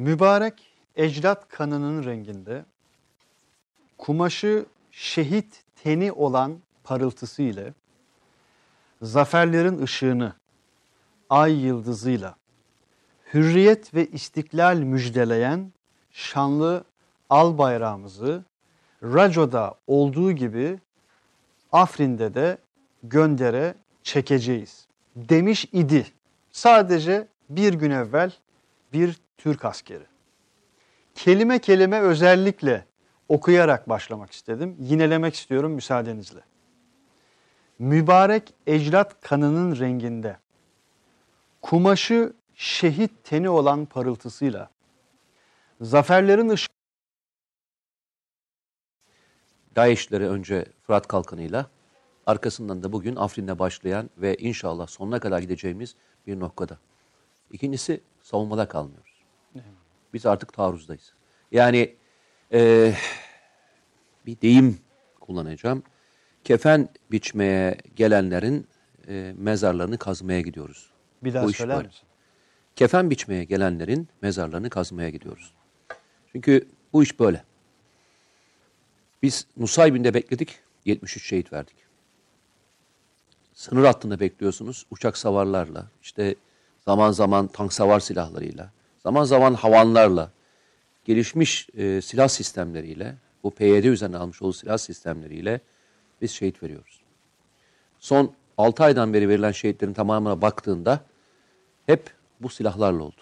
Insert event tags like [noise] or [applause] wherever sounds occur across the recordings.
Mübarek ecdat kanının renginde, kumaşı şehit teni olan parıltısı ile, zaferlerin ışığını ay yıldızıyla, hürriyet ve istiklal müjdeleyen şanlı al bayrağımızı Raco'da olduğu gibi Afrin'de de göndere çekeceğiz demiş idi. Sadece bir gün evvel bir Türk askeri. Kelime kelime özellikle okuyarak başlamak istedim. Yinelemek istiyorum müsaadenizle. Mübarek ecdat kanının renginde, kumaşı şehit teni olan parıltısıyla, zaferlerin ışığı DAEŞ'leri önce Fırat Kalkanı'yla, arkasından da bugün Afrin'de başlayan ve inşallah sonuna kadar gideceğimiz bir noktada. İkincisi savunmada kalmıyoruz. Biz artık taarruzdayız. Yani e, bir deyim kullanacağım. Kefen biçmeye gelenlerin e, mezarlarını kazmaya gidiyoruz. bir daha Bu söyler böyle. misin? Kefen biçmeye gelenlerin mezarlarını kazmaya gidiyoruz. Çünkü bu iş böyle. Biz Nusaybin'de bekledik, 73 şehit verdik. Sınır hattında bekliyorsunuz, uçak savarlarla, işte zaman zaman tank savar silahlarıyla, zaman zaman havanlarla, gelişmiş e, silah sistemleriyle, bu PYD üzerine almış olduğu silah sistemleriyle biz şehit veriyoruz. Son 6 aydan beri verilen şehitlerin tamamına baktığında hep bu silahlarla oldu.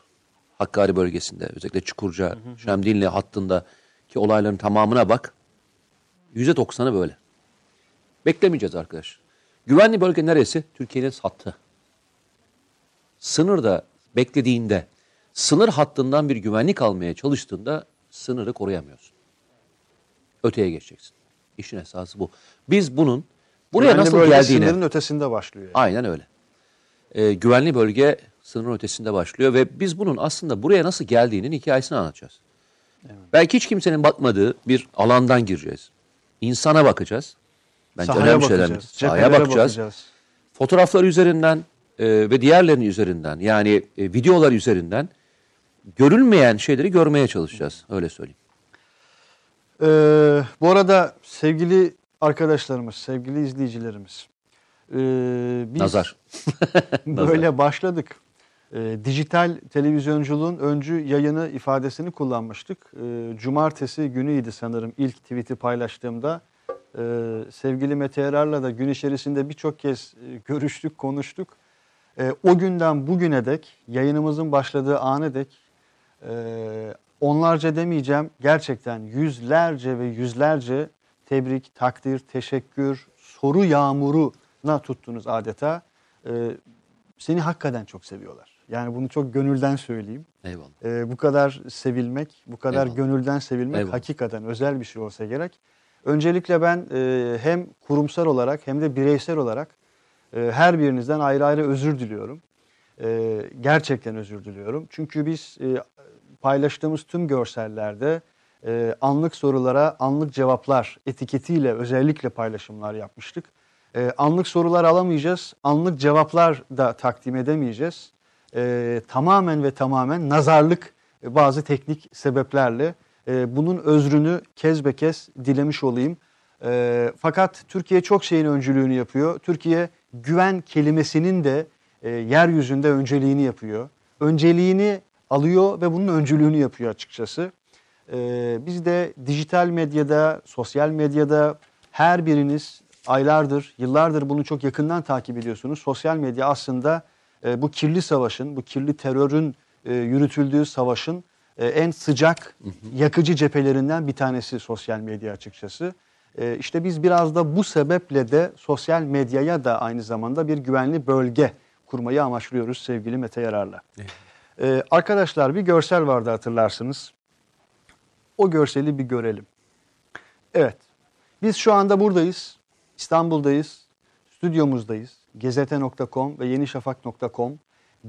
Hakkari bölgesinde özellikle Çukurca, Şemdinli hattında ki olayların tamamına bak. Yüzde doksanı böyle. Beklemeyeceğiz arkadaş. Güvenli bölge neresi? Türkiye'nin hattı. Sınırda beklediğinde, sınır hattından bir güvenlik almaya çalıştığında sınırı koruyamıyorsun. Öteye geçeceksin. İşin esası bu. Biz bunun buraya Güvenli nasıl geldiğini... sınırın ötesinde başlıyor. yani. Aynen öyle. Ee, güvenli bölge sınırın ötesinde başlıyor ve biz bunun aslında buraya nasıl geldiğinin hikayesini anlatacağız. Belki hiç kimsenin bakmadığı bir alandan gireceğiz. İnsana bakacağız. Bence Sahaya önemli şeyler. bakacağız, Sahaya cephelere bakacağız. bakacağız. Fotoğraflar üzerinden e, ve diğerlerinin üzerinden yani e, videolar üzerinden görülmeyen şeyleri görmeye çalışacağız. Öyle söyleyeyim. Ee, bu arada sevgili arkadaşlarımız, sevgili izleyicilerimiz, ee, biz [laughs] Nazar. böyle başladık. Ee, dijital televizyonculuğun öncü yayını ifadesini kullanmıştık. Ee, cumartesi günüydü sanırım ilk tweet'i paylaştığımda. Ee, sevgili Mete Yarar'la da gün içerisinde birçok kez e, görüştük, konuştuk. Ee, o günden bugüne dek, yayınımızın başladığı ana dek e, onlarca demeyeceğim gerçekten yüzlerce ve yüzlerce tebrik, takdir, teşekkür, soru yağmuruna tuttunuz adeta. Ee, seni hakikaten çok seviyorlar. Yani bunu çok gönülden söyleyeyim. Eyvallah. Ee, bu kadar sevilmek, bu kadar Eyvallah. gönülden sevilmek Eyvallah. hakikaten özel bir şey olsa gerek. Öncelikle ben e, hem kurumsal olarak hem de bireysel olarak e, her birinizden ayrı ayrı özür diliyorum. E, gerçekten özür diliyorum. Çünkü biz e, paylaştığımız tüm görsellerde e, anlık sorulara anlık cevaplar etiketiyle özellikle paylaşımlar yapmıştık. E, anlık sorular alamayacağız, anlık cevaplar da takdim edemeyeceğiz. Tamamen ve tamamen nazarlık e, bazı teknik sebeplerle bunun özrünü kez be kez dilemiş olayım. Fakat Türkiye çok şeyin öncülüğünü yapıyor. Türkiye güven kelimesinin de e, yeryüzünde önceliğini yapıyor. Önceliğini alıyor ve bunun öncülüğünü yapıyor açıkçası. Ee, biz de dijital medyada, sosyal medyada her biriniz aylardır, yıllardır bunu çok yakından takip ediyorsunuz. Sosyal medya aslında e, bu kirli savaşın, bu kirli terörün e, yürütüldüğü savaşın e, en sıcak, yakıcı cephelerinden bir tanesi sosyal medya açıkçası. E, işte biz biraz da bu sebeple de sosyal medyaya da aynı zamanda bir güvenli bölge kurmayı amaçlıyoruz sevgili Mete Yarar'la. Ee, arkadaşlar bir görsel vardı hatırlarsınız. O görseli bir görelim. Evet. Biz şu anda buradayız. İstanbul'dayız. Stüdyomuzdayız. Gezete.com ve yenişafak.com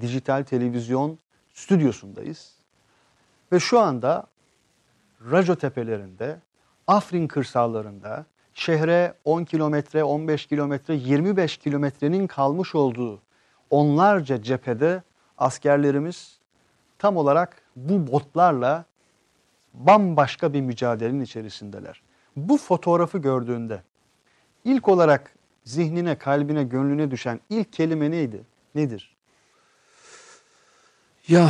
dijital televizyon stüdyosundayız. Ve şu anda Raco tepelerinde, Afrin kırsallarında şehre 10 kilometre, 15 kilometre, 25 kilometrenin kalmış olduğu onlarca cephede askerlerimiz tam olarak bu botlarla bambaşka bir mücadelenin içerisindeler. Bu fotoğrafı gördüğünde ilk olarak zihnine, kalbine, gönlüne düşen ilk kelime neydi? Nedir? Ya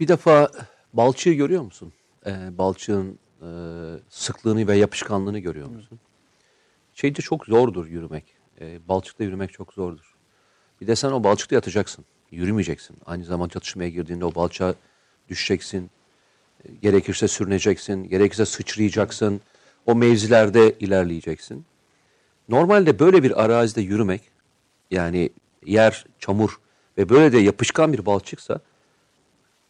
bir defa balçığı görüyor musun? Ee, balçığın e, sıklığını ve yapışkanlığını görüyor musun? Şeyde çok zordur yürümek. Ee, balçıkta yürümek çok zordur. Bir de sen o balçıkta yatacaksın. Yürümeyeceksin. Aynı zamanda çatışmaya girdiğinde o balçağa düşeceksin. Ee, Gerekirse sürüneceksin. Gerekirse sıçrayacaksın. O mevzilerde ilerleyeceksin. Normalde böyle bir arazide yürümek yani yer çamur ve böyle de yapışkan bir balçıksa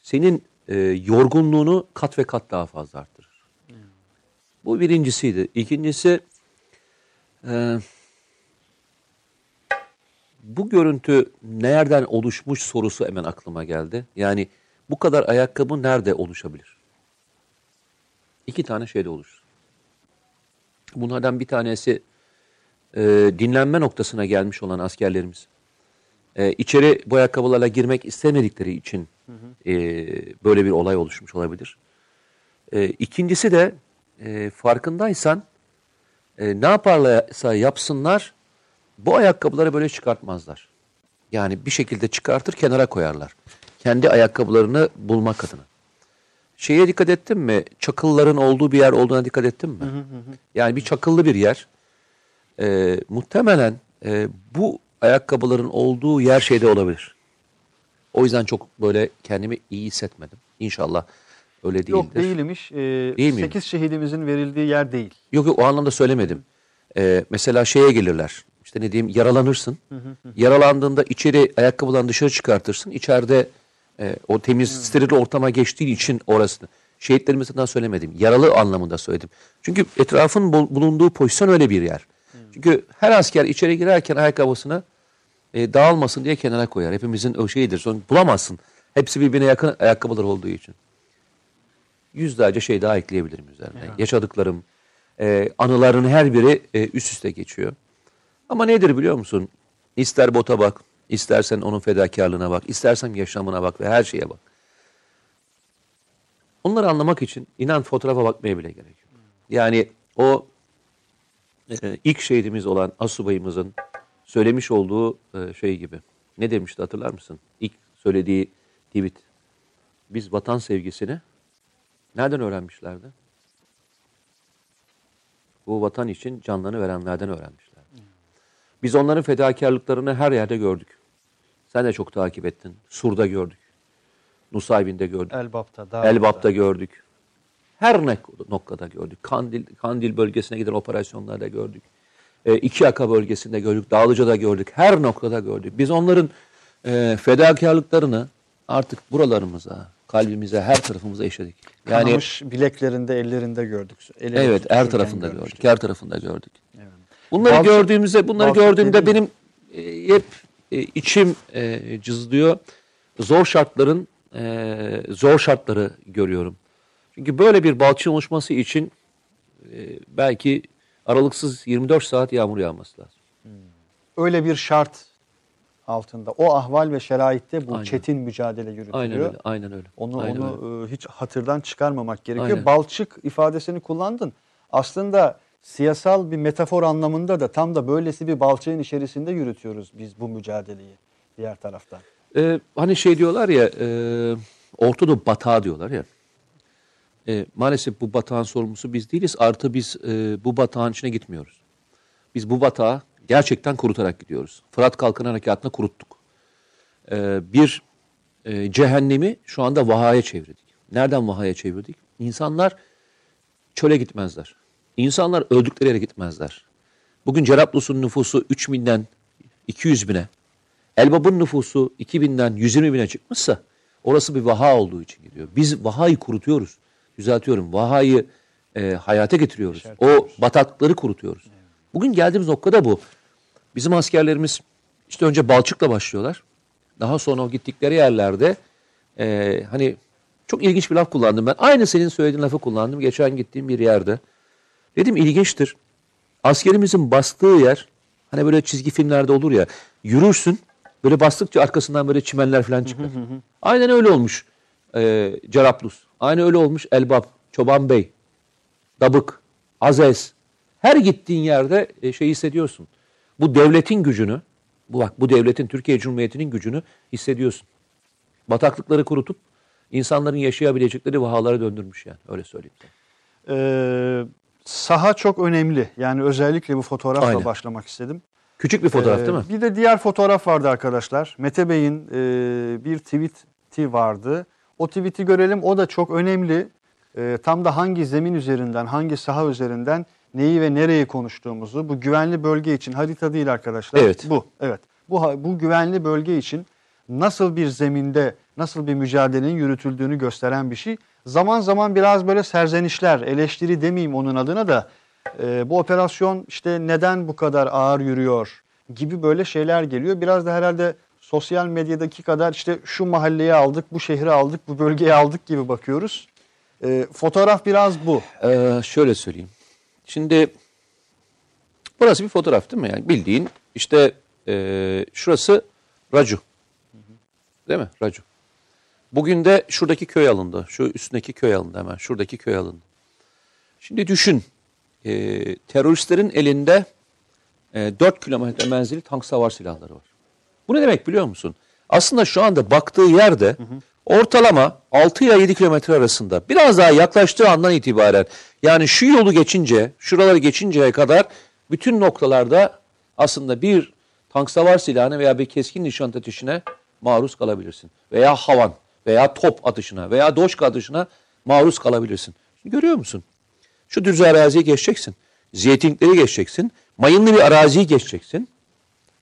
senin e, yorgunluğunu kat ve kat daha fazla arttırır. Bu birincisiydi. İkincisi e, bu görüntü nereden oluşmuş sorusu hemen aklıma geldi. Yani bu kadar ayakkabı nerede oluşabilir? İki tane şeyde oluşur. Bunlardan bir tanesi e, dinlenme noktasına gelmiş olan askerlerimiz. E, içeri bu ayakkabılarla girmek istemedikleri için e, böyle bir olay oluşmuş olabilir. E, ikincisi de e, farkındaysan e, ne yaparlarsa yapsınlar bu ayakkabıları böyle çıkartmazlar. Yani bir şekilde çıkartır kenara koyarlar. Kendi ayakkabılarını bulmak adına. Şeye dikkat ettin mi? Çakılların olduğu bir yer olduğuna dikkat ettin mi? Yani bir çakıllı bir yer. E, muhtemelen e, bu ayakkabıların olduğu yer şeyde olabilir. O yüzden çok böyle kendimi iyi hissetmedim. İnşallah öyle değildir. Yok değilmiş. Ee, Değil mi? 8 şehidimizin verildiği yer değil. Yok yok o anlamda söylemedim. Ee, mesela şeye gelirler. İşte ne diyeyim yaralanırsın. Yaralandığında içeri ayakkabıdan dışarı çıkartırsın. İçeride e, o temiz steril ortama geçtiği için orasını. Şehitlerimizden söylemedim. Yaralı anlamında söyledim. Çünkü etrafın bul- bulunduğu pozisyon öyle bir yer. Çünkü her asker içeri girerken ayakkabısını e, dağılmasın diye kenara koyar. Hepimizin o şeyidir. Sonra bulamazsın. Hepsi birbirine yakın ayakkabılar olduğu için. Yüzlerce şey daha ekleyebilirim üzerine. Yaşadıklarım, e, anıların her biri e, üst üste geçiyor. Ama nedir biliyor musun? İster bota bak, istersen onun fedakarlığına bak, istersen yaşamına bak ve her şeye bak. Onları anlamak için inan fotoğrafa bakmaya bile gerek yok. Yani o e, ilk şehidimiz olan asubayımızın söylemiş olduğu e, şey gibi. Ne demişti hatırlar mısın? İlk söylediği tweet. Biz vatan sevgisini nereden öğrenmişlerdi? Bu vatan için canlarını verenlerden öğrenmişler. Biz onların fedakarlıklarını her yerde gördük. Sen de çok takip ettin. Sur'da gördük. Nusaybin'de gördük. Elbap'ta, Dağlı'da. Elbap'ta gördük. Her noktada gördük. Kandil, Kandil bölgesine giden operasyonlarda gördük. E, İki Yaka bölgesinde gördük. Dağlıca'da gördük. Her noktada gördük. Biz onların e, fedakarlıklarını artık buralarımıza, kalbimize, her tarafımıza işledik. Yani Kanamış bileklerinde, ellerinde gördük. Ele evet her tarafında görmüştük. gördük. Her tarafında gördük. Evet. Bunları Balçık- gördüğümüzde, bunları gördüğümde benim e, hep e, içim e, cızlıyor. Zor şartların e, zor şartları görüyorum. Çünkü böyle bir balçığın oluşması için e, belki aralıksız 24 saat yağmur yağması lazım. Öyle bir şart altında, o ahval ve şeraitte bu Aynen. çetin mücadele yürütülüyor. Aynen öyle, aynen öyle. Onu aynen onu öyle. e, hiç hatırdan çıkarmamak gerekiyor. Aynen. Balçık ifadesini kullandın. Aslında siyasal bir metafor anlamında da tam da böylesi bir balçığın içerisinde yürütüyoruz biz bu mücadeleyi diğer taraftan. Ee, hani şey diyorlar ya, e, Orta Doğu batağı diyorlar ya. E, maalesef bu batağın sorumlusu biz değiliz. Artı biz e, bu batağın içine gitmiyoruz. Biz bu batağı gerçekten kurutarak gidiyoruz. Fırat Kalkın Harekatı'nı kuruttuk. E, bir e, cehennemi şu anda vahaya çevirdik. Nereden vahaya çevirdik? İnsanlar çöle gitmezler. İnsanlar öldükleri yere gitmezler. Bugün Cerablus'un nüfusu 3 binden 200 bine, Elbap'ın nüfusu 2000'den 120 bine çıkmışsa orası bir vaha olduğu için gidiyor. Biz vahayı kurutuyoruz. Düzeltiyorum. Vahayı e, hayata getiriyoruz. O bataklıkları kurutuyoruz. Bugün geldiğimiz noktada bu. Bizim askerlerimiz işte önce balçıkla başlıyorlar. Daha sonra o gittikleri yerlerde e, hani çok ilginç bir laf kullandım ben. Aynı senin söylediğin lafı kullandım geçen gittiğim bir yerde. Dedim ilginçtir. Askerimizin bastığı yer hani böyle çizgi filmlerde olur ya yürürsün böyle bastıkça arkasından böyle çimenler falan çıkar. Aynen öyle olmuş. e, Cerablus. Aynı öyle olmuş Elbap, Çoban Bey, Dabık, Azez. Her gittiğin yerde e, şey hissediyorsun. Bu devletin gücünü, bu bak bu devletin Türkiye Cumhuriyeti'nin gücünü hissediyorsun. Bataklıkları kurutup insanların yaşayabilecekleri vahalara döndürmüş yani öyle söyleyeyim. Ee, saha çok önemli. Yani özellikle bu fotoğrafla Aynen. başlamak istedim. Küçük bir fotoğraf Ee, değil mi? Bir de diğer fotoğraf vardı arkadaşlar. Mete Bey'in e, bir tweet'i vardı. O tweet'i görelim. O da çok önemli. E, tam da hangi zemin üzerinden, hangi saha üzerinden neyi ve nereyi konuştuğumuzu bu güvenli bölge için harita değil arkadaşlar. Evet. Bu. Evet. Bu bu güvenli bölge için nasıl bir zeminde, nasıl bir mücadelenin yürütüldüğünü gösteren bir şey. Zaman zaman biraz böyle serzenişler, eleştiri demeyeyim onun adına da e, bu operasyon işte neden bu kadar ağır yürüyor gibi böyle şeyler geliyor. Biraz da herhalde sosyal medyadaki kadar işte şu mahalleyi aldık, bu şehri aldık, bu bölgeyi aldık gibi bakıyoruz. E, fotoğraf biraz bu. Ee, şöyle söyleyeyim. Şimdi burası bir fotoğraf değil mi? Yani bildiğin işte e, şurası Racu. Değil mi? Racu. Bugün de şuradaki köy alındı. Şu üstündeki köy alındı hemen. Şuradaki köy alındı. Şimdi düşün. E, teröristlerin elinde e, 4 kilometre menzili tank savar silahları var. Bu ne demek biliyor musun? Aslında şu anda baktığı yerde ortalama 6 ile 7 kilometre arasında biraz daha yaklaştığı andan itibaren yani şu yolu geçince, şuraları geçinceye kadar bütün noktalarda aslında bir tank savar silahına veya bir keskin nişan ateşine maruz kalabilirsin. Veya havan veya top atışına veya doşka atışına maruz kalabilirsin. Şimdi görüyor musun? Şu düz araziyi geçeceksin. Zeytinlikleri geçeceksin. Mayınlı bir araziyi geçeceksin.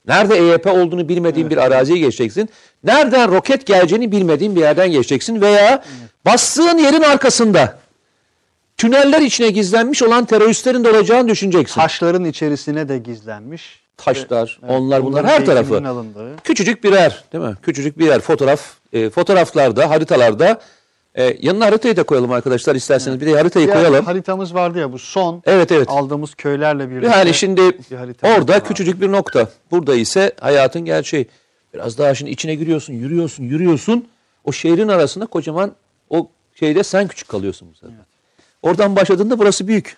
Nerede EYP olduğunu bilmediğin bir araziye geçeceksin. Nereden roket geleceğini bilmediğin bir yerden geçeceksin. Veya bastığın yerin arkasında tüneller içine gizlenmiş olan teröristlerin de olacağını düşüneceksin. Taşların içerisine de gizlenmiş. Taşlar, Evet, onlar bunlar her tarafı. alındığı. Küçücük birer değil mi? Küçücük birer fotoğraf. E, fotoğraflarda, haritalarda e, yanına haritayı da koyalım arkadaşlar isterseniz. Bir de haritayı Diğer koyalım. haritamız vardı ya bu son Evet evet. aldığımız köylerle birlikte. Yani şimdi bir orada var. küçücük bir nokta. Burada ise hayatın gerçeği. Biraz daha şimdi içine giriyorsun, yürüyorsun, yürüyorsun. O şehrin arasında kocaman o şeyde sen küçük kalıyorsun bu sefer. Oradan başladığında burası büyük.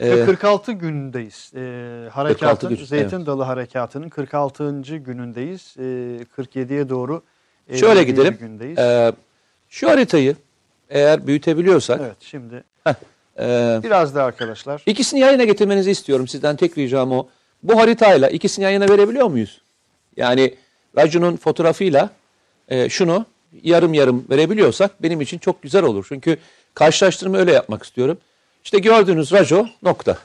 Ee, 46 gündeyiz. Ee, harekatın, gün, Zeytin evet. Dalı Harekatı'nın 46. günündeyiz. Ee, 47'ye doğru şöyle 51 gidelim. gündeyiz. Ee, şu haritayı eğer büyütebiliyorsak evet şimdi e, biraz daha arkadaşlar. ikisini yan yana getirmenizi istiyorum. Sizden tek ricam o. Bu haritayla ikisini yan yana verebiliyor muyuz? Yani Racu'nun fotoğrafıyla e, şunu yarım yarım verebiliyorsak benim için çok güzel olur. Çünkü karşılaştırma öyle yapmak istiyorum. İşte gördüğünüz Raco nokta.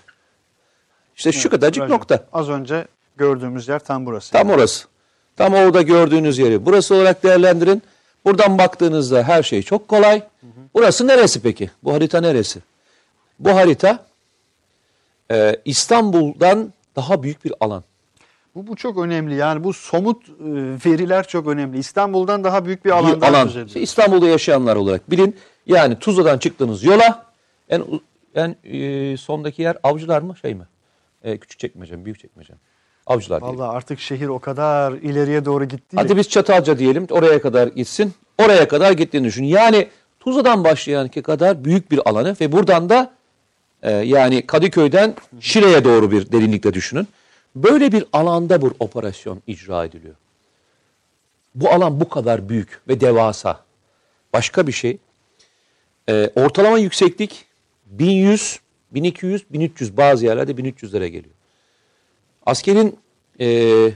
İşte şu kadarcık Rajon. nokta. Az önce gördüğümüz yer tam burası. Tam orası. Tam orada gördüğünüz yeri. Burası olarak değerlendirin. Buradan baktığınızda her şey çok kolay. Burası neresi peki? Bu harita neresi? Bu harita e, İstanbul'dan daha büyük bir alan. Bu, bu çok önemli. Yani bu somut e, veriler çok önemli. İstanbul'dan daha büyük bir bir alandan alan. söz ediyoruz. İstanbul'da yaşayanlar olarak bilin. Yani Tuzla'dan çıktığınız yola en en e, sondaki yer avcılar mı şey mi? E, küçük çekmece mi, büyük çekmece Avcılar diyelim. Vallahi artık şehir o kadar ileriye doğru gitti. Hadi biz Çatalca diyelim oraya kadar gitsin. Oraya kadar gittiğini düşün. Yani Tuzla'dan başlayan ki kadar büyük bir alanı ve buradan da e, yani Kadıköy'den Şile'ye doğru bir derinlikte düşünün. Böyle bir alanda bir operasyon icra ediliyor. Bu alan bu kadar büyük ve devasa. Başka bir şey. e, ortalama yükseklik 1100, 1200, 1300 bazı yerlerde 1300'lere geliyor. Askerin e,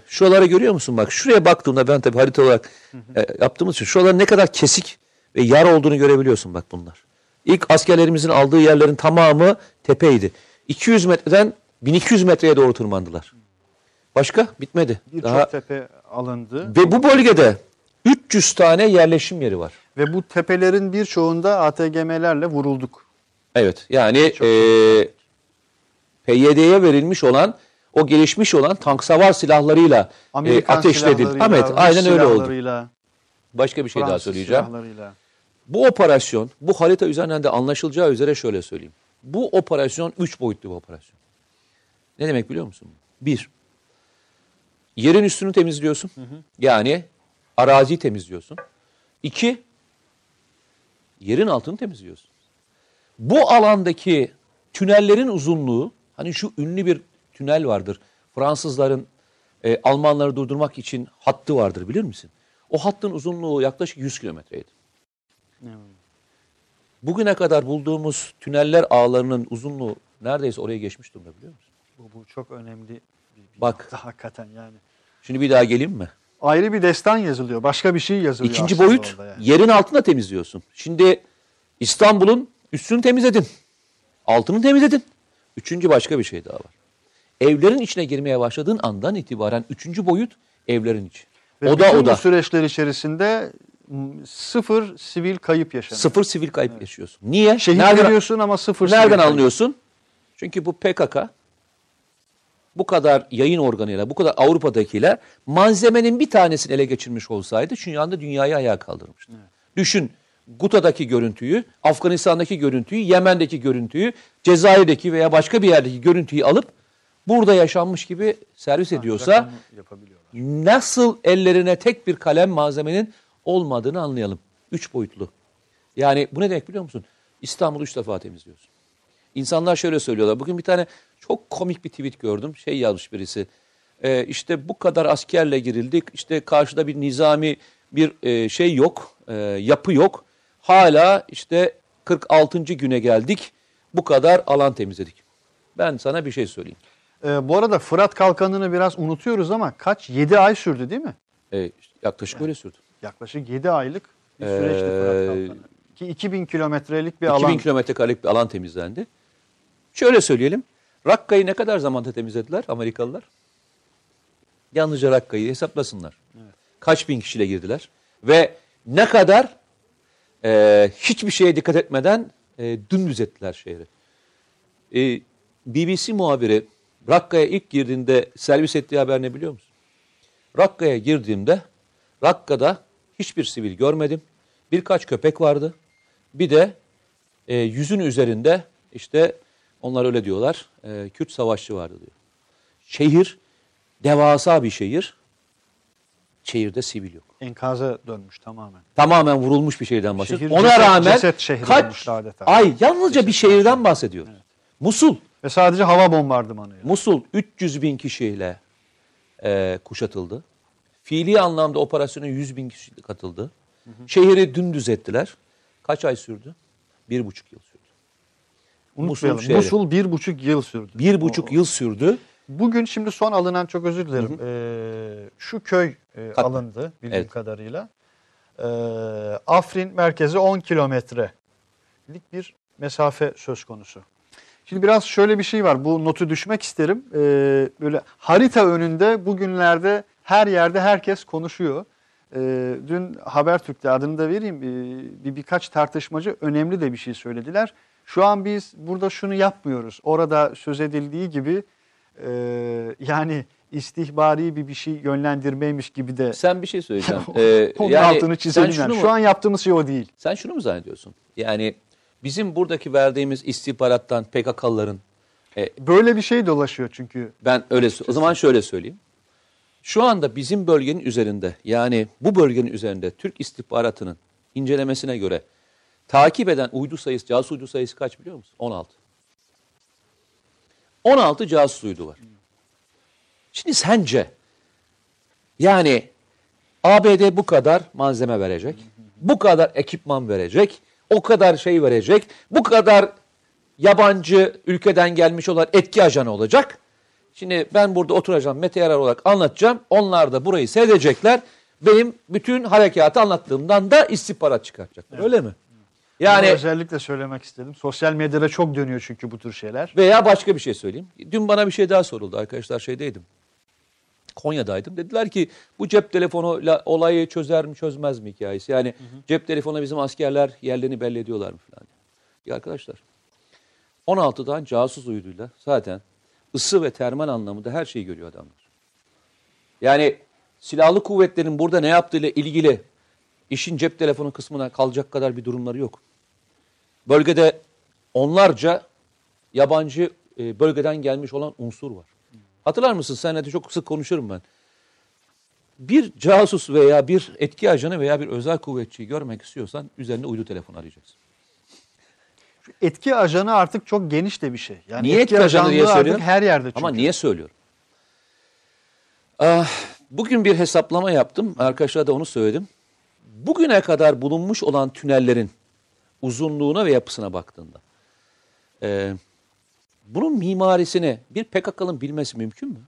şuralara görüyor musun? Bak şuraya baktığımda ben tabii harita olarak e, yaptığımız için şuraların ne kadar kesik ve yar olduğunu görebiliyorsun bak bunlar. İlk askerlerimizin aldığı yerlerin tamamı tepeydi. 200 metreden 1200 metreye doğru tırmandılar. Başka? Bitmedi. Birçok Daha tepe alındı. ve bu bölgede 300 tane yerleşim yeri var. Ve bu tepelerin birçoğunda ATGM'lerle vurulduk. Evet yani Çok e, PYD'ye verilmiş olan o gelişmiş olan tank savar silahlarıyla e, Amerikan ateşledin. silahlarıyla, Ahmet Rus aynen öyle oldu. Başka bir şey daha Fransız söyleyeceğim. silahlarıyla. Bu operasyon bu harita üzerinden de anlaşılacağı üzere şöyle söyleyeyim. Bu operasyon üç boyutlu bir operasyon. Ne demek biliyor musun? Bir, yerin üstünü temizliyorsun. Yani araziyi temizliyorsun. İki, Yerin altını temizliyorsun. Bu alandaki tünellerin uzunluğu, hani şu ünlü bir tünel vardır. Fransızların e, Almanları durdurmak için hattı vardır bilir misin? O hattın uzunluğu yaklaşık 100 kilometreydi. Bugüne kadar bulduğumuz tüneller ağlarının uzunluğu neredeyse oraya geçmiş durumda biliyor musun? Bu, bu çok önemli bir, bir Bak. nokta [laughs] hakikaten yani. Şimdi bir daha geleyim mi? Ayrı bir destan yazılıyor. Başka bir şey yazılıyor İkinci boyut yani. yerin altında temizliyorsun. Şimdi İstanbul'un üstünü temizledin. Altını temizledin. Üçüncü başka bir şey daha var. Evlerin içine girmeye başladığın andan itibaren üçüncü boyut evlerin içi. Ve oda oda. bu süreçler içerisinde sıfır sivil kayıp yaşanıyor. Sıfır sivil kayıp yaşıyorsun. Niye? Şehit nereden, veriyorsun ama sıfır sivil nereden kayıp. anlıyorsun? Çünkü bu PKK bu kadar yayın organıyla, bu kadar Avrupa'dakiyle malzemenin bir tanesini ele geçirmiş olsaydı şu anda dünyayı ayağa kaldırmıştı. Düşün Guta'daki görüntüyü, Afganistan'daki görüntüyü, Yemen'deki görüntüyü, Cezayir'deki veya başka bir yerdeki görüntüyü alıp burada yaşanmış gibi servis ediyorsa nasıl ellerine tek bir kalem malzemenin olmadığını anlayalım. Üç boyutlu. Yani bu ne demek biliyor musun? İstanbul'u üç defa temizliyorsun. İnsanlar şöyle söylüyorlar. Bugün bir tane çok komik bir tweet gördüm. Şey yazmış birisi. Ee, işte bu kadar askerle girildik. İşte karşıda bir nizami bir e, şey yok. e, yapı yok. Hala işte 46. güne geldik. Bu kadar alan temizledik. Ben sana bir şey söyleyeyim. Ee, bu arada Fırat Kalkanı'nı biraz unutuyoruz ama kaç? 7 ay sürdü değil mi? Ee, yaklaşık öyle sürdü. Yaklaşık 7 aylık bir süreçti Fırat Ee, Kalkanı. Ki 2000 kilometrelik bir 2000 alan. kilometre karelik bir alan temizlendi. Şöyle söyleyelim. Rakka'yı ne kadar zamanda temizlediler Amerikalılar? Yalnızca Rakka'yı hesaplasınlar. Kaç bin kişiyle girdiler? Ve ne kadar e, hiçbir şeye dikkat etmeden e, dümdüz ettiler şehri. E, BBC muhabiri Rakka'ya ilk girdiğinde servis ettiği haber ne biliyor musun? Rakka'ya girdiğimde Rakka'da hiçbir sivil görmedim. Birkaç köpek vardı. Bir de e, yüzün üzerinde işte onlar öyle diyorlar e, Kürt savaşçı vardı diyor. Şehir devasa bir şehir. Şehirde sivil yok. Enkaza dönmüş tamamen. Tamamen vurulmuş bir şehirden bahsediyoruz. Şehir Ona ceset- rağmen ceset kaç ay yalnızca bir şehirden bahsediyoruz. Musul. Ve sadece hava bombardımanı. yani. Musul 300 bin kişiyle e, kuşatıldı. Fiili anlamda operasyona 100 bin kişi katıldı. Şehri dümdüz ettiler. Kaç ay sürdü? Bir buçuk yıl sürdü. Unutmayalım. Musul Musul, şehri. bir buçuk yıl sürdü. Bir buçuk yıl sürdü. Bugün şimdi son alınan çok özür dilerim. Ee, şu köy e, alındı bildiğim Evet. kadarıyla. Ee, Afrin merkezi 10 kilometrelik bir mesafe söz konusu. Şimdi biraz şöyle bir şey var. Bu notu düşmek isterim. Ee, böyle harita önünde bugünlerde her yerde herkes konuşuyor. Ee, dün Habertürk'te adını da vereyim ee, bir birkaç tartışmacı önemli de bir şey söylediler. Şu an biz burada şunu yapmıyoruz. Orada söz edildiği gibi e, yani istihbari bir bir şey yönlendirmeymiş gibi de Sen bir şey söyleyeceğim. [laughs] Ee, onun yani altını çizelim. Yani. mu- Şu an yaptığımız şey o değil. Sen şunu mu zannediyorsun? Yani bizim buradaki verdiğimiz istihbarattan PKK'lıların Böyle bir şey dolaşıyor çünkü. ben öyle o zaman şöyle söyleyeyim. Şu anda bizim bölgenin üzerinde yani bu bölgenin üzerinde Türk istihbaratının incelemesine göre takip eden uydu sayısı, casus uydu sayısı kaç biliyor musun? 16. 16 casus uydu var. Şimdi sence yani ABD bu kadar malzeme verecek, bu kadar ekipman verecek, o kadar şey verecek, bu kadar yabancı ülkeden gelmiş olan etki ajanı olacak. Şimdi ben burada oturacağım, Mete Yarar olarak anlatacağım. Onlar da burayı seyredecekler. Benim bütün harekatı anlattığımdan da istihbarat çıkartacaklar. Öyle mi? Yani Yani özellikle söylemek istedim. Sosyal medyada çok dönüyor çünkü bu tür şeyler. Veya başka bir şey söyleyeyim. Dün bana bir şey daha soruldu arkadaşlar şeydeydim. Konya'daydım. Dediler ki bu cep telefonuyla olayı çözer mi çözmez mi hikayesi. Yani cep telefonu bizim askerler yerlerini belli ediyorlar mı falan. Ya arkadaşlar 16'dan casus uyduyla zaten ısı ve termal anlamında her şeyi görüyor adamlar. Yani silahlı kuvvetlerin burada ne yaptığıyla ilgili işin cep telefonu kısmına kalacak kadar bir durumları yok. Bölgede onlarca yabancı e, bölgeden gelmiş olan unsur var. Hatırlar mısın? Seninle de çok sık konuşurum ben. bir casus veya bir etki ajanı veya bir özel kuvvetçiyi görmek istiyorsan üzerine uydu telefon arayacaksın. Etki ajanı artık çok geniş de bir şey. Yani Niye etki ajanı diye söylüyorum? Artık her yerde çünkü. Ama niye söylüyorum? Ah, bugün bir hesaplama yaptım. Arkadaşlara da onu söyledim. Bugüne kadar bulunmuş olan tünellerin uzunluğuna ve yapısına baktığında e, bunun mimarisini bir PKK'nın bilmesi mümkün mü?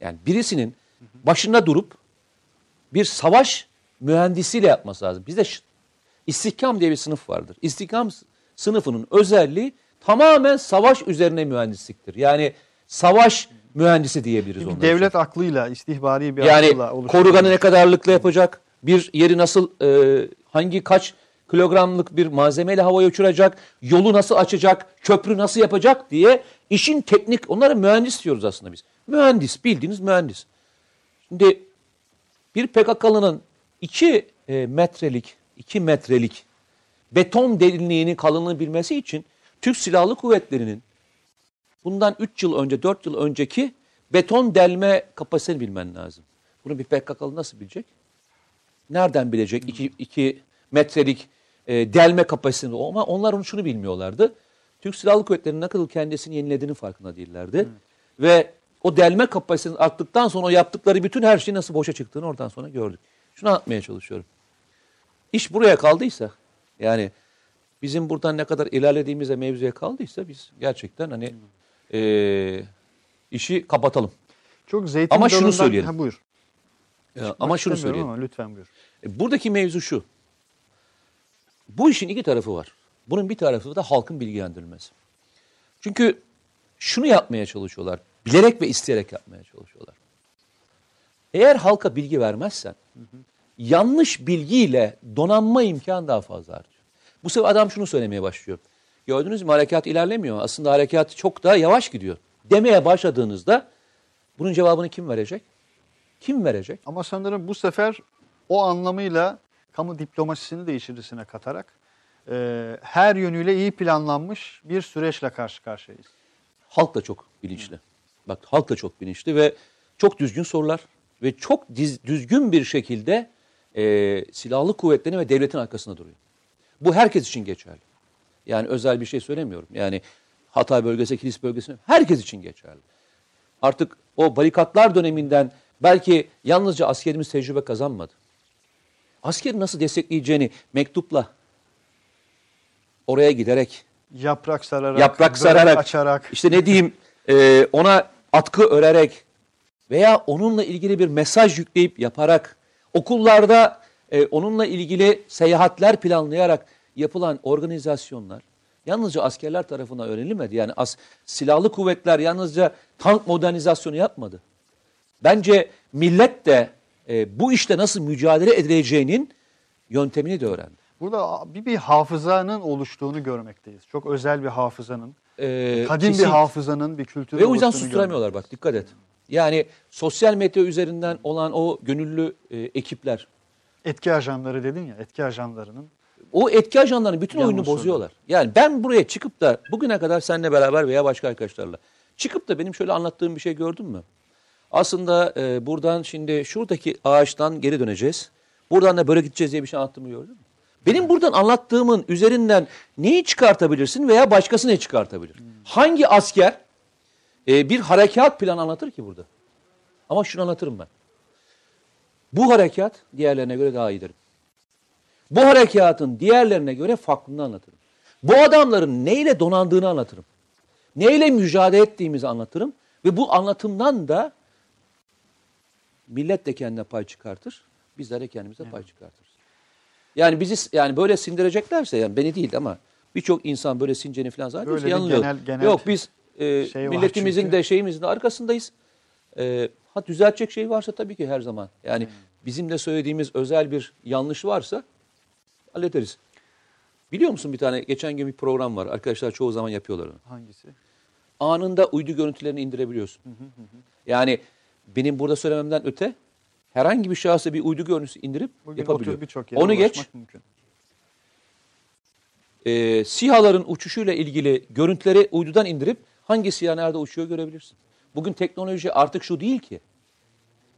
Yani birisinin başında durup bir savaş mühendisiyle yapması lazım. Bizde istihkam diye bir sınıf vardır. İstihkam sınıfının özelliği tamamen savaş üzerine mühendisliktir. Yani savaş mühendisi diyebiliriz Bir onlar için. devlet aklıyla, istihbari bir Yani aklıyla oluşturulmuş. koruganı ne kadarlıkla yapacak? Bir yeri nasıl, e, hangi kaç kilogramlık bir malzemeyle havaya uçuracak? Yolu nasıl açacak? Köprü nasıl yapacak diye işin teknik, onlara mühendis diyoruz aslında biz. Mühendis, bildiğiniz mühendis. Şimdi bir PKK'lının 2 metrelik, 2 metrelik beton derinliğinin kalınlığını bilmesi için Türk Silahlı Kuvvetleri'nin bundan 3 yıl önce, 4 yıl önceki beton delme kapasitesini bilmen lazım. Bunu bir PKK'lı nasıl bilecek? Nereden bilecek 2 metrelik e, delme kapasitesini? Ama onlar onu şunu bilmiyorlardı. Türk Silahlı Kuvvetleri'nin ne kadar kendisini yenilediğinin farkında değillerdi. Ve o delme kapasitesini arttıktan sonra o yaptıkları bütün her şeyin nasıl boşa çıktığını oradan sonra gördük. Şunu anlatmaya çalışıyorum. İş buraya kaldıysa yani bizim buradan ne kadar ilerlediğimizde mevzuya kaldıysa biz gerçekten hani eee, işi kapatalım. Çok zeytin Ama şunu dalından- söyleyelim. Ha, buyur. Ya, ama şunu söyleyeyim. Ama lütfen buyur. E, Buradaki mevzu şu. Bu işin iki tarafı var. Bunun bir tarafı da halkın bilgilendirilmesi. Çünkü şunu yapmaya çalışıyorlar. Bilerek ve isteyerek yapmaya çalışıyorlar. Eğer halka bilgi vermezsen yanlış bilgiyle donanma imkanı daha fazla artıyor. Bu sefer adam şunu söylemeye başlıyor. Gördünüz mü harekat ilerlemiyor. Aslında harekat çok daha yavaş gidiyor. Demeye başladığınızda bunun cevabını kim verecek? Kim verecek? Ama sanırım bu sefer o anlamıyla kamu diplomasisini de içerisine katarak e, her yönüyle iyi planlanmış bir süreçle karşı karşıyayız. Halk da çok bilinçli. Bak halk da çok bilinçli ve çok düzgün sorular ve çok diz- düzgün bir şekilde e, silahlı kuvvetlerin ve devletin arkasında duruyor. Bu herkes için geçerli. Yani özel bir şey söylemiyorum. Yani Hatay bölgesi, Kilis bölgesi herkes için geçerli. Artık o barikatlar döneminden belki yalnızca askerimiz tecrübe kazanmadı. Askeri nasıl destekleyeceğini mektupla oraya giderek Yaprak sararak, yaprak sararak, açarak. işte ne diyeyim e, ona atkı örerek veya onunla ilgili bir mesaj yükleyip yaparak okullarda e, onunla ilgili seyahatler planlayarak yapılan organizasyonlar yalnızca askerler tarafından öğrenilmedi. Yani as, silahlı kuvvetler yalnızca tank modernizasyonu yapmadı. Bence millet de e, bu işte nasıl mücadele edileceğinin yöntemini de öğrendi. Burada bir, bir hafızanın oluştuğunu görmekteyiz. Çok özel bir hafızanın, E, kadim bir kesin- hafızanın, bir kültürün Ve o yüzden susturamıyorlar bak dikkat et. Yani sosyal medya üzerinden olan o gönüllü e, ekipler. Etki ajanları dedin ya, etki ajanlarının. o etki ajanlarının bütün oyunu bozuyorlar. Yani ben buraya çıkıp da bugüne kadar seninle beraber veya başka arkadaşlarla çıkıp da benim şöyle anlattığım bir şey gördün mü? Aslında e, buradan şimdi şuradaki ağaçtan geri döneceğiz. Buradan da böyle gideceğiz diye bir şey anlattığımı gördün mü? Benim buradan anlattığımın üzerinden neyi çıkartabilirsin veya başkası ne çıkartabilir? Hangi asker e, bir harekat planı anlatır ki burada? Ama şunu anlatırım ben. Bu harekat diğerlerine göre daha iyidir. Bu harekatın diğerlerine göre farklılığını anlatırım. Bu adamların neyle donandığını anlatırım. Neyle mücadele ettiğimizi anlatırım. Ve bu anlatımdan da millet de kendine pay çıkartır. Bizler de kendimize pay çıkartırız. Yani bizi yani böyle sindireceklerse yani beni değil ama birçok insan böyle sinceni falan zaten yanılıyor. genel- genel Yok biz e, şey milletimizin de şeyimizin de arkasındayız. E, ha düzeltecek şey varsa tabii ki her zaman. Yani bizim de söylediğimiz özel bir yanlış varsa hallederiz. Biliyor musun bir tane geçen gün bir program var. Arkadaşlar çoğu zaman yapıyorlar onu. Hangisi? Anında uydu görüntülerini indirebiliyorsun. Yani benim burada söylememden öte herhangi bir şahsa bir uydu görüntüsü indirip Bugün yapabiliyor. Onu geç. mümkün. e, SİHA'ların uçuşuyla ilgili görüntüleri uydudan indirip hangi SİHA nerede uçuyor görebilirsin. Bugün teknoloji artık şu değil ki.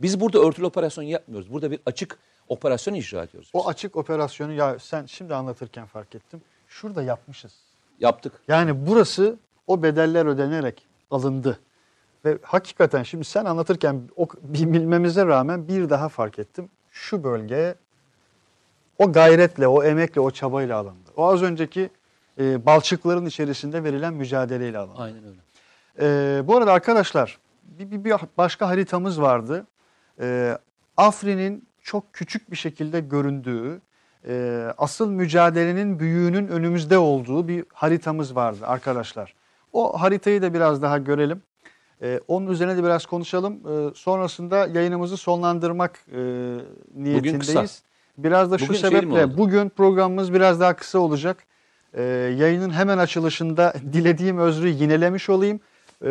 Biz burada örtülü operasyon yapmıyoruz. Burada bir açık operasyon icra ediyoruz. biz. O açık operasyonu ya sen şimdi anlatırken fark ettim. Şurada yapmışız. Yaptık. Yani burası o bedeller ödenerek alındı. Ve hakikaten şimdi sen anlatırken o bilmemize rağmen bir daha fark ettim. Şu bölge o gayretle, o emekle, o çabayla alındı. O az önceki e, balçıkların içerisinde verilen mücadeleyle alındı. Aynen öyle. Ee, bu arada arkadaşlar bir, bir, bir başka haritamız vardı. Ee, Afrin'in çok küçük bir şekilde göründüğü, e, asıl mücadelenin büyüğünün önümüzde olduğu bir haritamız vardı arkadaşlar. O haritayı da biraz daha görelim. Ee, onun üzerine de biraz konuşalım. Ee, sonrasında yayınımızı sonlandırmak e, niyetindeyiz. kısa. Biraz da şu Bugün şey sebeple bugün programımız biraz daha kısa olacak. Ee, yayının hemen açılışında [laughs] dilediğim özrü yinelemiş olayım. Ee,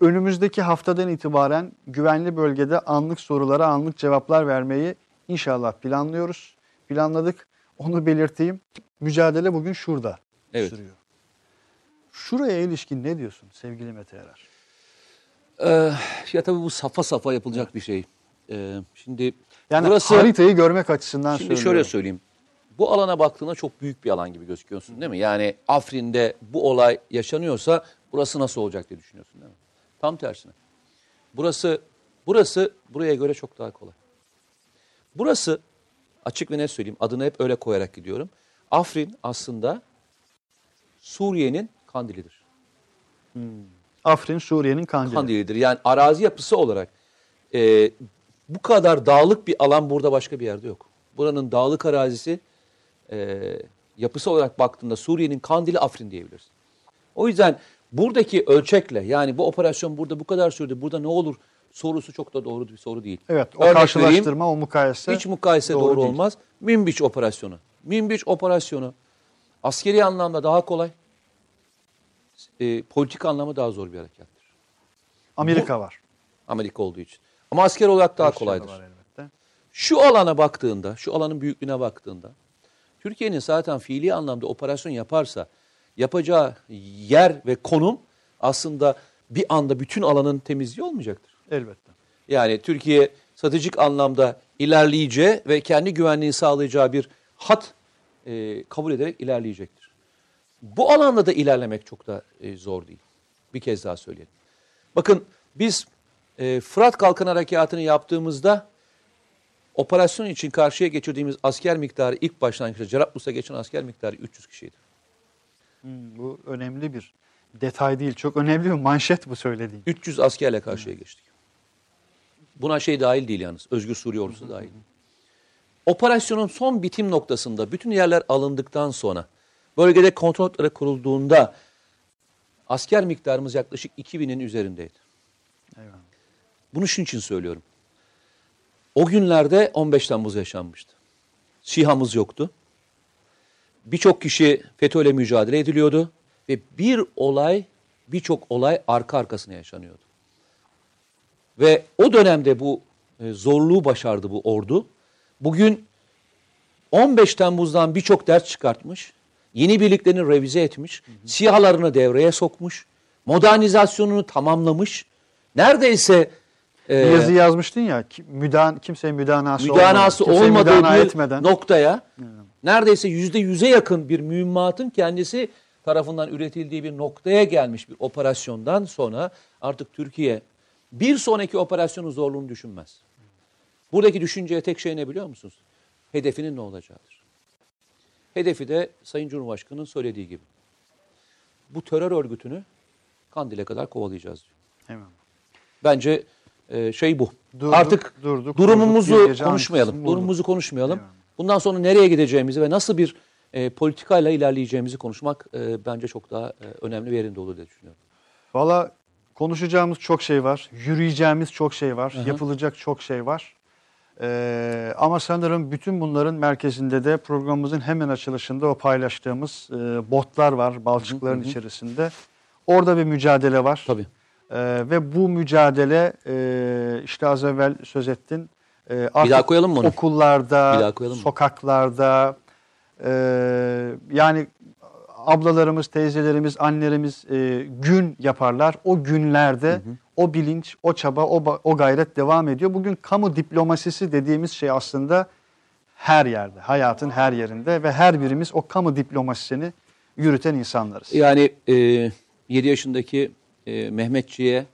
önümüzdeki haftadan itibaren güvenli bölgede anlık sorulara anlık cevaplar vermeyi inşallah planlıyoruz. Planladık. Onu belirteyim. Mücadele bugün şurada Evet. sürüyor. Şuraya ilişkin ne diyorsun sevgili Mete Erer? Ee, ya tabii bu safa safa yapılacak bir şey. Ee, şimdi Yani burası haritayı görmek açısından şimdi söylüyorum. şöyle söyleyeyim. Bu alana baktığında çok büyük bir alan gibi gözüküyorsun değil mi? Yani Afrin'de bu olay yaşanıyorsa burası nasıl olacak diye düşünüyorsun değil mi? Tam tersine. Burası burası buraya göre çok daha kolay. Burası açık ve net söyleyeyim adını hep öyle koyarak gidiyorum. Afrin aslında Suriye'nin kandilidir. Afrin Suriye'nin kandili. Kandilidir. Yani arazi yapısı olarak e, bu kadar dağlık bir alan burada başka bir yerde yok. Buranın dağlık arazisi e, yapısı olarak baktığında Suriye'nin Kandili Afrin diyebiliriz. O yüzden buradaki ölçekle yani bu operasyon burada bu kadar sürdü burada ne olur sorusu çok da doğru bir soru değil. Evet o Örnek karşılaştırma vereyim, o mukayese. hiç mukayese doğru doğru, değil. olmaz. Minbiç operasyonu. Minbiç operasyonu askeri anlamda daha kolay. E, politik anlamda daha zor bir harekattır. Amerika var. Amerika olduğu için. Ama asker olarak daha Rusya da kolaydır. var elbette. Şu alana baktığında, şu alanın büyüklüğüne baktığında, Türkiye'nin zaten fiili anlamda operasyon yaparsa yapacağı yer ve konum aslında bir anda bütün alanın temizliği olmayacaktır. Elbette. Yani Türkiye stratejik anlamda ilerleyeceği ve kendi güvenliğini sağlayacağı bir hat e, kabul ederek ilerleyecektir. Bu alanda da ilerlemek çok da e, zor değil. Bir kez daha söyleyelim. Bakın biz e, Fırat Kalkan Harekatı'nı yaptığımızda operasyon için karşıya geçirdiğimiz asker miktarı ilk başlangıçta Cerablus'a geçen asker miktarı 300 kişiydi. Hmm, bu önemli bir detay değil. Çok önemli bir manşet bu söylediğin. 300 askerle karşıya geçtik. Buna şey dahil değil yalnız. Özgür Suriye ordusu dahil. Operasyonun son bitim noktasında bütün yerler alındıktan sonra bölgede kontrol noktaları kurulduğunda asker miktarımız yaklaşık 2000'in üzerindeydi. Eyvallah. Bunu şunun için söylüyorum. O günlerde 15 Temmuz yaşanmıştı. SİHA'mız yoktu. Birçok kişi FETÖ'yle mücadele ediliyordu ve bir olay, birçok olay arka arkasına yaşanıyordu. Ve o dönemde bu e, zorluğu başardı bu ordu. Bugün 15 Temmuz'dan birçok ders çıkartmış, yeni birliklerini revize etmiş, SİHA'larını devreye sokmuş, modernizasyonunu tamamlamış. Neredeyse e, Bir yazı yazmıştın ya ki- müdan kimseye müdanası, müdanası kimseye olmadığı müdana bir etmeden noktaya neredeyse yüzde yüze yakın bir mühimmatın kendisi tarafından üretildiği bir noktaya gelmiş bir operasyondan sonra artık Türkiye bir sonraki operasyonun zorluğunu düşünmez. Buradaki düşünceye tek şey ne biliyor musunuz? Hedefinin ne olacağıdır. Hedefi de Sayın Cumhurbaşkanı'nın söylediği gibi. Bu terör örgütünü Kandil'e kadar kovalayacağız diyor. Eyvallah. Bence e, şey bu. Durduk, Artık durduk, durumumuzu durduk, konuşmayalım. Durumumuzu konuşmayalım. Eyvallah. Bundan sonra nereye gideceğimizi ve nasıl bir e, politikayla ilerleyeceğimizi konuşmak e, bence çok daha e, önemli bir yerinde olur diye düşünüyorum. Valla konuşacağımız çok şey var. Yürüyeceğimiz çok şey var. Yapılacak çok şey var. Ee, ama sanırım bütün bunların merkezinde de programımızın hemen açılışında o paylaştığımız e, botlar var balçıkların içerisinde. Orada bir mücadele var. Tabii. Ee, ve bu mücadele e, işte az evvel söz ettin. E, artık daha koyalım mı onu? Okullarda, Bir daha koyalım mı? sokaklarda e, yani ablalarımız, teyzelerimiz, annelerimiz e, gün yaparlar. O günlerde o bilinç, o çaba, o, o gayret devam ediyor. Bugün kamu diplomasisi dediğimiz şey aslında her yerde, hayatın her yerinde ve her birimiz o kamu diplomasisini yürüten insanlarız. Yani e, 7 yaşındaki e, Mehmetçiğe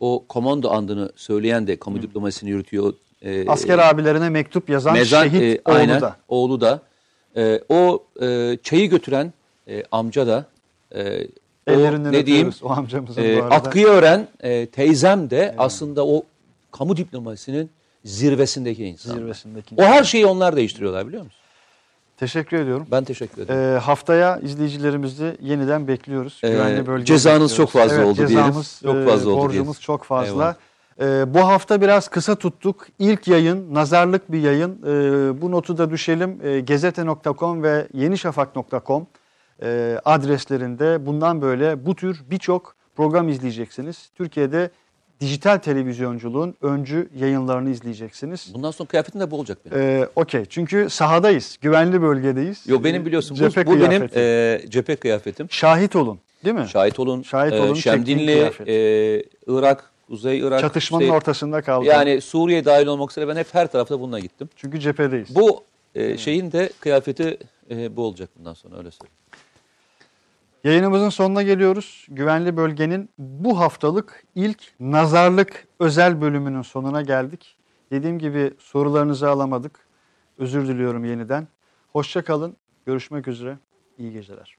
o komando andını söyleyen de kamu diplomasisini yürütüyor. E, Asker abilerine mektup yazan Mezan, şehit e, oğlu aynen, da. Oğlu da. E, o e, çayı götüren e, amca da. E, o ne diyeyim, o amcamızın e, bu arada. atkıyı öğren e, teyzem de aslında o kamu diplomasisinin zirvesindeki insan. Zirvesindeki. O her şeyi onlar değiştiriyorlar biliyor musun? Teşekkür ediyorum. Ben teşekkür ederim. Ee, haftaya izleyicilerimizi yeniden bekliyoruz. Ee, Güvenli bölgeye cezanız bekliyoruz. çok fazla evet, oldu diyelim. cezamız, Çok e, fazla oldu Borcumuz diyelim. çok fazla. Eyvallah. Ee, bu hafta biraz kısa tuttuk. İlk yayın nazarlık bir yayın. Ee, bu notu da düşelim. Ee, gezete.com ve yenişafak.com e, adreslerinde bundan böyle bu tür birçok program izleyeceksiniz. Türkiye'de dijital televizyonculuğun öncü yayınlarını izleyeceksiniz. Bundan sonra kıyafetim de bu olacak benim. Ee, Okey çünkü sahadayız, güvenli bölgedeyiz. Yo benim biliyorsun bu, Cephe bu benim e, cephe kıyafetim. Şahit olun değil mi? Şahit olun. Şahit e, olun, çektiğim Şemdinli, e, Irak, Kuzey Irak. Çatışmanın işte, ortasında kaldım. Yani Suriye dahil olmak üzere ben hep her tarafta bununla gittim. Çünkü cephedeyiz. Bu e, şeyin de kıyafeti e, bu olacak bundan sonra öyle söyleyeyim. Yayınımızın sonuna geliyoruz. Güvenli Bölge'nin bu haftalık ilk nazarlık özel bölümünün sonuna geldik. Dediğim gibi sorularınızı alamadık. Özür diliyorum yeniden. Hoşça kalın. Görüşmek üzere. İyi geceler.